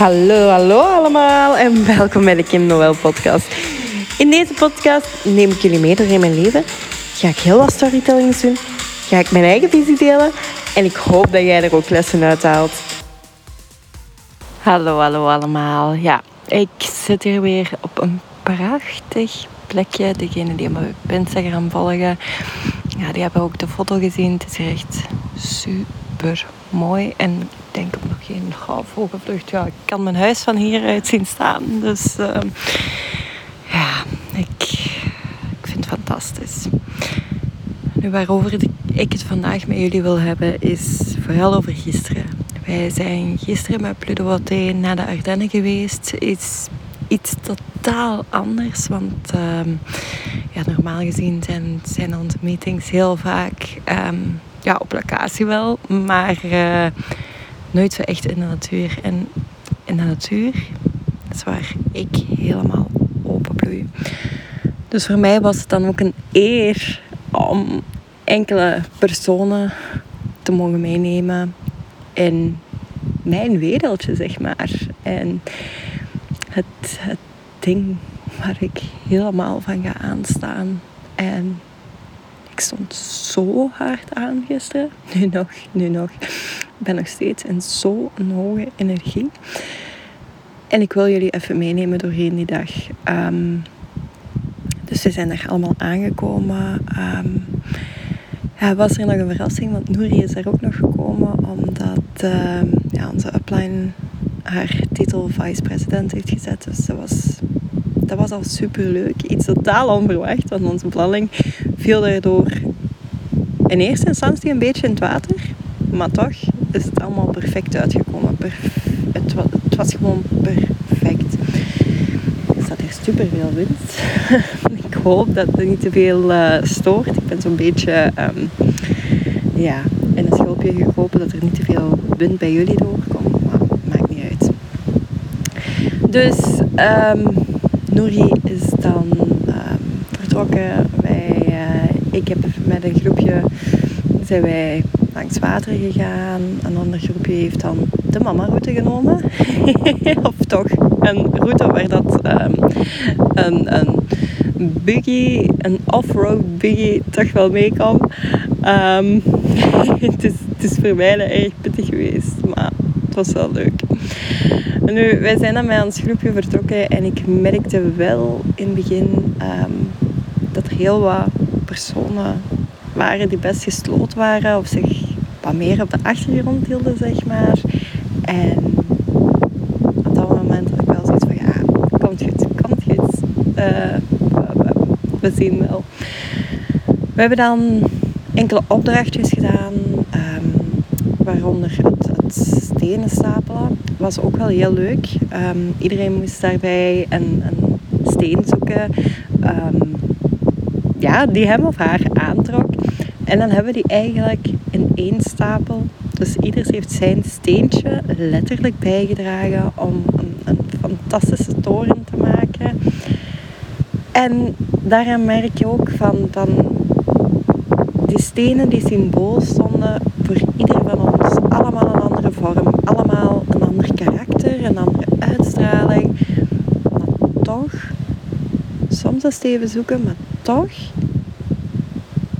Hallo, hallo allemaal en welkom bij de Kim Noël podcast. In deze podcast neem ik jullie mee door in mijn leven. Ga ik heel wat storytellings doen. Ga ik mijn eigen visie delen. En ik hoop dat jij er ook lessen uit haalt. Hallo, hallo allemaal. Ja, ik zit hier weer op een prachtig plekje. Degenen die me op Instagram volgen, ja, die hebben ook de foto gezien. Het is echt super mooi. En ik denk ook nog geen oh, vogelvlucht. Ja, ik kan mijn huis van hieruit zien staan. Dus uh, ja, ik, ik vind het fantastisch. Nu, waarover ik het vandaag met jullie wil hebben, is vooral over gisteren. Wij zijn gisteren met Pluto naar de Ardennen geweest. Is iets totaal anders. Want uh, ja, normaal gezien zijn, zijn onze meetings heel vaak um, ja, op locatie wel, maar uh, nooit zo echt in de natuur. En in de natuur, is waar ik helemaal openbloei. Dus voor mij was het dan ook een eer om enkele personen te mogen meenemen in mijn wereldje, zeg maar. En het, het ding waar ik helemaal van ga aanstaan. En ik stond zo hard aan gisteren. Nu nog, nu nog. Ik ben nog steeds in zo'n hoge energie. En ik wil jullie even meenemen doorheen die dag. Um, dus we zijn er allemaal aangekomen. Um, ja, was er nog een verrassing, want Nouri is er ook nog gekomen omdat um, ja, onze upline haar titel vice-president heeft gezet. Dus dat was, dat was al super leuk. Iets totaal onverwacht, want onze planning viel daardoor in eerste instantie een beetje in het water. Maar toch is het allemaal perfect uitgekomen. het, was, het was gewoon perfect. Er staat hier super veel wind. ik hoop dat het niet te veel uh, stoort. Ik ben zo'n beetje um, ja, in het schulpje gekropen dat er niet te veel wind bij jullie doorkomt. Maar maakt niet uit. Dus um, Nouri is dan um, vertrokken. Uh, ik heb met een groepje zijn wij langs water gegaan. Een ander groepje heeft dan de mama-route genomen. of toch een route waar dat um, een, een buggy, een off-road buggy toch wel mee kan. Um, het, is, het is voor mij erg pittig geweest, maar het was wel leuk. Nu, wij zijn dan met ons groepje vertrokken en ik merkte wel in het begin um, dat heel wat personen waren die best gesloten waren of zich wat meer op de achtergrond hielden, zeg maar. En op dat moment had ik wel zoiets van, ja, komt goed, komt goed. Uh, we zien wel. We hebben dan enkele opdrachtjes gedaan, um, waaronder het, het, stenen stapelen. Was ook wel heel leuk. Um, iedereen moest daarbij een, een steen zoeken. Um, ja, die hem of haar aantrok. En dan hebben we die eigenlijk in één stapel. Dus ieders heeft zijn steentje letterlijk bijgedragen om een, een fantastische toren te maken. En daaraan merk je ook van dan die stenen die symbool stonden voor ieder van ons allemaal een andere vorm, allemaal een ander karakter, een andere uitstraling. Maar toch, soms is het even zoeken, maar toch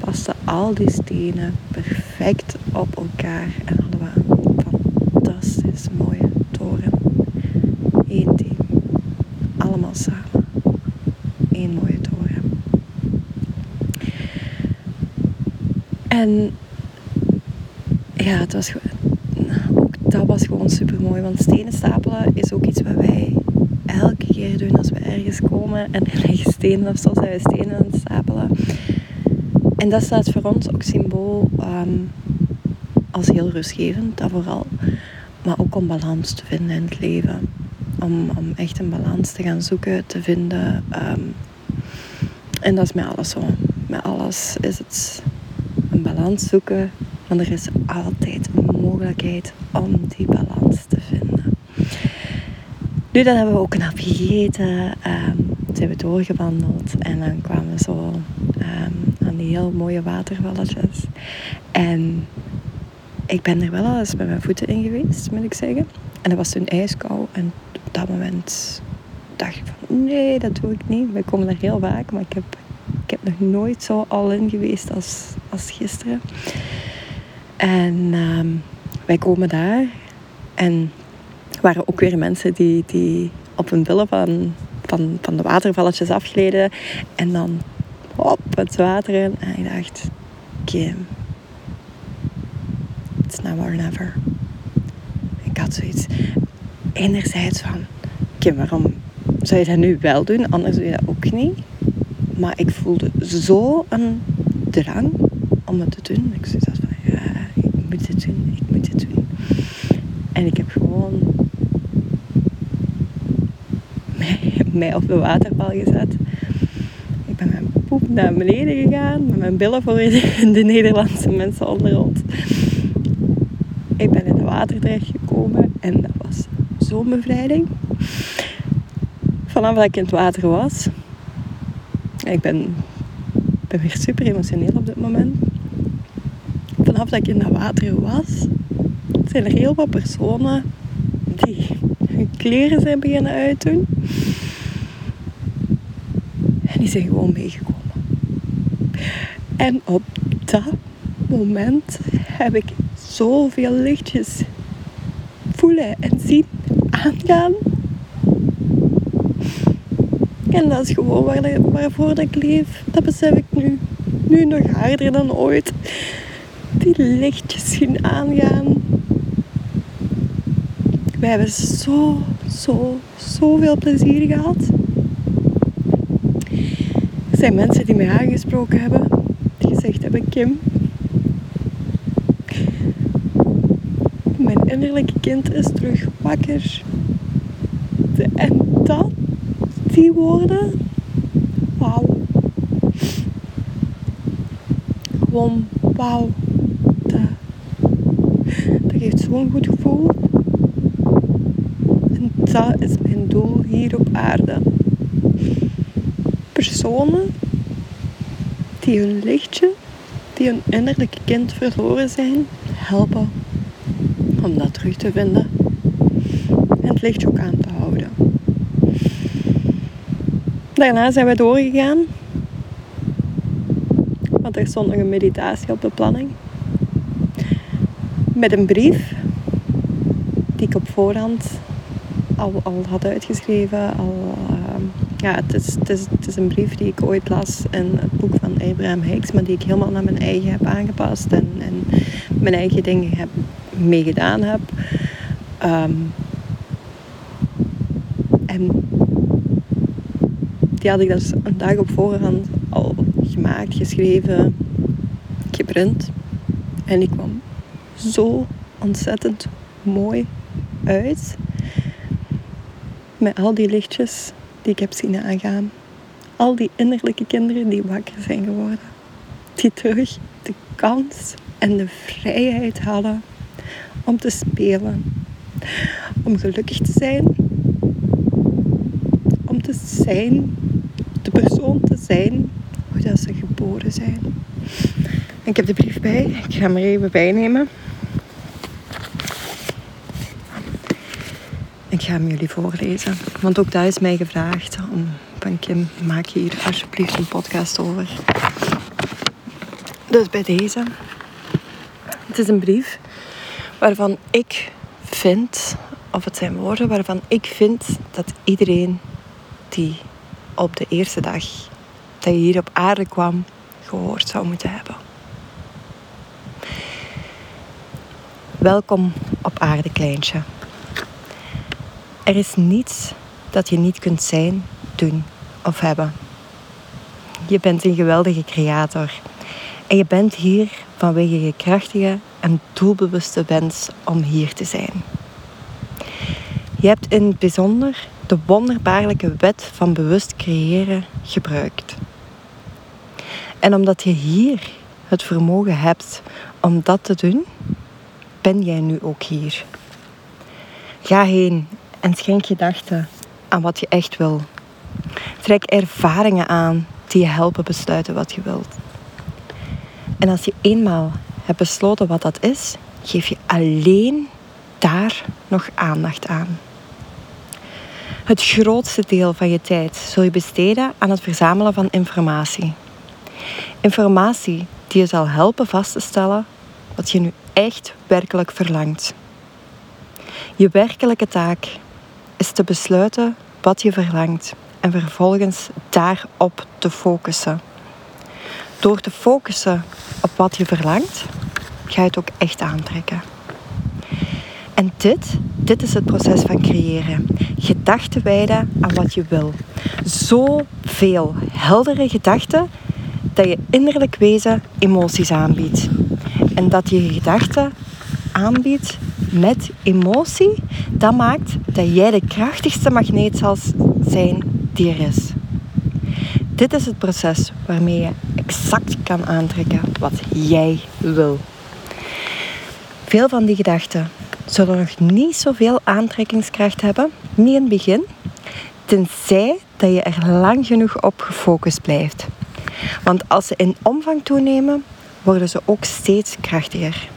pasten al die stenen perfect op elkaar en hadden we een fantastisch mooie toren. Eén team, allemaal samen. Eén mooie toren. En ja, het was ook dat was gewoon super mooi. Want stenen stapelen is ook iets wat wij elke keer doen als ergens komen en er liggen stenen of zo zijn stenen aan het stapelen. En dat staat voor ons ook symbool um, als heel rustgevend, dat vooral. Maar ook om balans te vinden in het leven. Om, om echt een balans te gaan zoeken, te vinden. Um, en dat is met alles zo. Met alles is het een balans zoeken. Want er is altijd een mogelijkheid om die balans te. Nu, dan hebben we ook een hapje gegeten. Um, zijn we doorgewandeld. En dan kwamen we zo um, aan die heel mooie watervalletjes. En ik ben er wel eens met mijn voeten in geweest, moet ik zeggen. En dat was toen ijskou. En op dat moment dacht ik van nee, dat doe ik niet. Wij komen daar heel vaak, maar ik heb, ik heb nog nooit zo al in geweest als, als gisteren. En ehm, wij komen daar en waren mensen die, die op hun billen van, van, van de watervalletjes afgleden. En dan hop, het water in. En ik dacht, Kim, it's now or never. Ik had zoiets enerzijds van, Kim, waarom zou je dat nu wel doen? Anders doe je dat ook niet. Maar ik voelde zo een drang om het te doen. Ik zei van, ja, ik moet het doen, ik moet het doen. En ik heb gewoon mij, op de waterval gezet. Ik ben mijn poep naar beneden gegaan, met mijn billen voor de, de Nederlandse mensen onder ons. Ik ben in het water terechtgekomen en dat was zo'n bevrijding. Vanaf dat ik in het water was. Ik ben, ben weer super emotioneel op dit moment. Vanaf dat ik in dat water was, zijn er heel wat personen die hun kleren zijn beginnen uitdoen. Die zijn gewoon meegekomen. En op dat moment heb ik zoveel lichtjes voelen en zien aangaan. En dat is gewoon waar, waarvoor ik leef. Dat besef ik nu. Nu nog harder dan ooit. Die lichtjes zien aangaan. We hebben zo, zo, zoveel plezier gehad. Zijn mensen die mij aangesproken hebben. Die gezegd hebben, Kim, mijn innerlijke kind is terug wakker. En dat, die woorden, wauw. Gewoon wauw. Dat, dat geeft zo'n goed gevoel. En dat is mijn doel hier op aarde. Personen die hun lichtje, die hun innerlijke kind verloren zijn, helpen om dat terug te vinden. En het lichtje ook aan te houden. Daarna zijn we doorgegaan. Want er stond nog een meditatie op de planning. Met een brief die ik op voorhand al, al had uitgeschreven. Al, ja, het is, het, is, een brief die ik ooit las in het boek van Abraham Hicks, maar die ik helemaal naar mijn eigen heb aangepast en, en mijn eigen dingen heb meegedaan heb. Um, en die had ik dus een dag op voorhand al gemaakt, geschreven, geprint. En die kwam zo ontzettend mooi uit. Met al die lichtjes die ik heb zien aangaan. Al die innerlijke kinderen die wakker zijn geworden. Die terug de kans en de vrijheid hadden om te spelen. Om gelukkig te zijn. Om te zijn. De persoon te zijn hoe dat ze geboren zijn. Ik heb de brief bij. Ik ga hem er even bij nemen. Ik ga hem jullie voorlezen. Want ook daar is mij gevraagd om van Kim, maak hier alsjeblieft een podcast over. Dus bij deze. Het is een brief waarvan ik vind, of het zijn woorden waarvan ik vind dat iedereen die op de eerste dag dat je hier op aarde kwam, gehoord zou moeten hebben. Welkom op aarde, kleintje. Er is niets dat je niet kunt zijn, doen of hebben. Je bent een geweldige creator. En je bent hier vanwege je krachtige en doelbewuste wens om hier te zijn. Je hebt in het bijzonder de wonderbaarlijke wet van bewust creëren gebruikt. En omdat je hier het vermogen hebt om dat te doen, ben jij nu ook hier. Ga heen en schenk gedachten aan wat je echt wil. Trek ervaringen aan die je helpen besluiten wat je wilt. En als je eenmaal hebt besloten wat dat is, geef je alleen daar nog aandacht aan. Het grootste deel van je tijd zul je besteden aan het verzamelen van informatie. Informatie die je zal helpen vast te stellen wat je nu echt werkelijk verlangt. Je werkelijke taak is te besluiten wat je verlangt en vervolgens daarop te focussen. Door te focussen op wat je verlangt, ga je het ook echt aantrekken. En dit, dit is het proces van creëren. Gedachten wijden aan wat je wil. Zoveel heldere gedachten dat je innerlijk wezen emoties aanbiedt. En dat je gedachten aanbiedt met emotie, dat maakt dat jij de krachtigste magneet zal zijn die er is. Dit is het proces waarmee je exact kan aantrekken wat jij wil. Veel van die gedachten zullen nog niet zoveel aantrekkingskracht hebben, niet in het begin, tenzij dat je er lang genoeg op gefocust blijft. Want als ze in omvang toenemen, worden ze ook steeds krachtiger.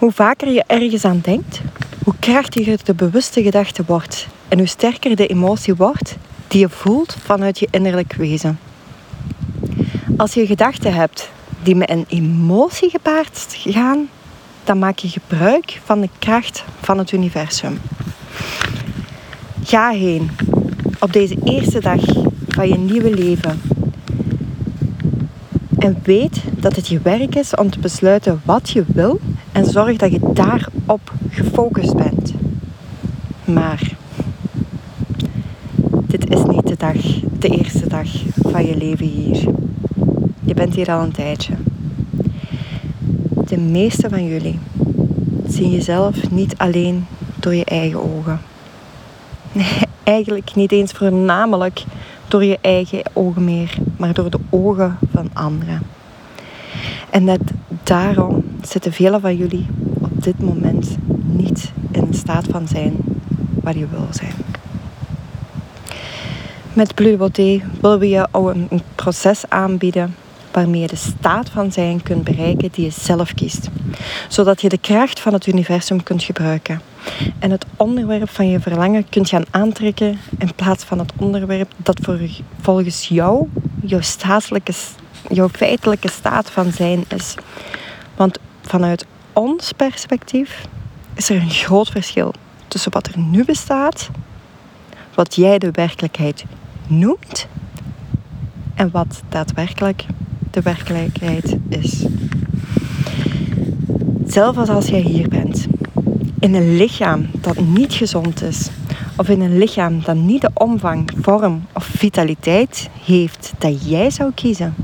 Hoe vaker je ergens aan denkt, hoe krachtiger de bewuste gedachte wordt en hoe sterker de emotie wordt die je voelt vanuit je innerlijk wezen. Als je gedachten hebt die met een emotie gepaard gaan, dan maak je gebruik van de kracht van het universum. Ga heen op deze eerste dag van je nieuwe leven. En weet dat het je werk is om te besluiten wat je wil en zorg dat je daarop gefocust bent. Maar dit is niet de dag, de eerste dag van je leven hier. Je bent hier al een tijdje. De meeste van jullie zien jezelf niet alleen door je eigen ogen. Nee, eigenlijk niet eens voornamelijk door je eigen ogen meer, maar door de ogen van anderen. En net daarom zitten velen van jullie op dit moment niet in staat van zijn waar je wil zijn. Met Blue willen we je een proces aanbieden waarmee je de staat van zijn kunt bereiken die je zelf kiest. Zodat je de kracht van het universum kunt gebruiken. En het onderwerp van je verlangen kunt gaan aantrekken in plaats van het onderwerp dat volgens jou jouw, jouw feitelijke staat van zijn is. Want vanuit ons perspectief is er een groot verschil tussen wat er nu bestaat, wat jij de werkelijkheid noemt en wat daadwerkelijk de werkelijkheid is. Zelfs als jij hier bent, in een lichaam dat niet gezond is, of in een lichaam dat niet de omvang, vorm of vitaliteit heeft dat jij zou kiezen.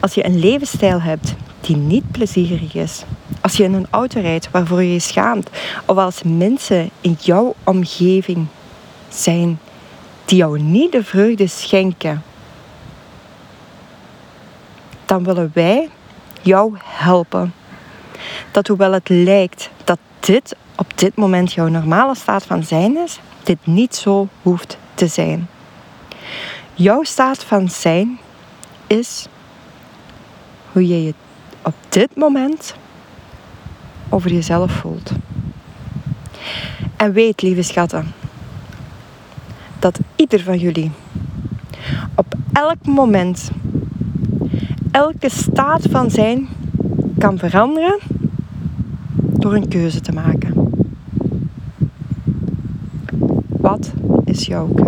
Als je een levensstijl hebt die niet plezierig is, als je in een auto rijdt waarvoor je je schaamt, of als mensen in jouw omgeving zijn die jou niet de vreugde schenken dan willen wij jou helpen. Dat hoewel het lijkt dat dit op dit moment jouw normale staat van zijn is, dit niet zo hoeft te zijn. Jouw staat van zijn is hoe je je op dit moment over jezelf voelt. En weet, lieve schatten, dat ieder van jullie op elk moment elke staat van zijn kan veranderen door een keuze te maken. Wat is jouw keuze?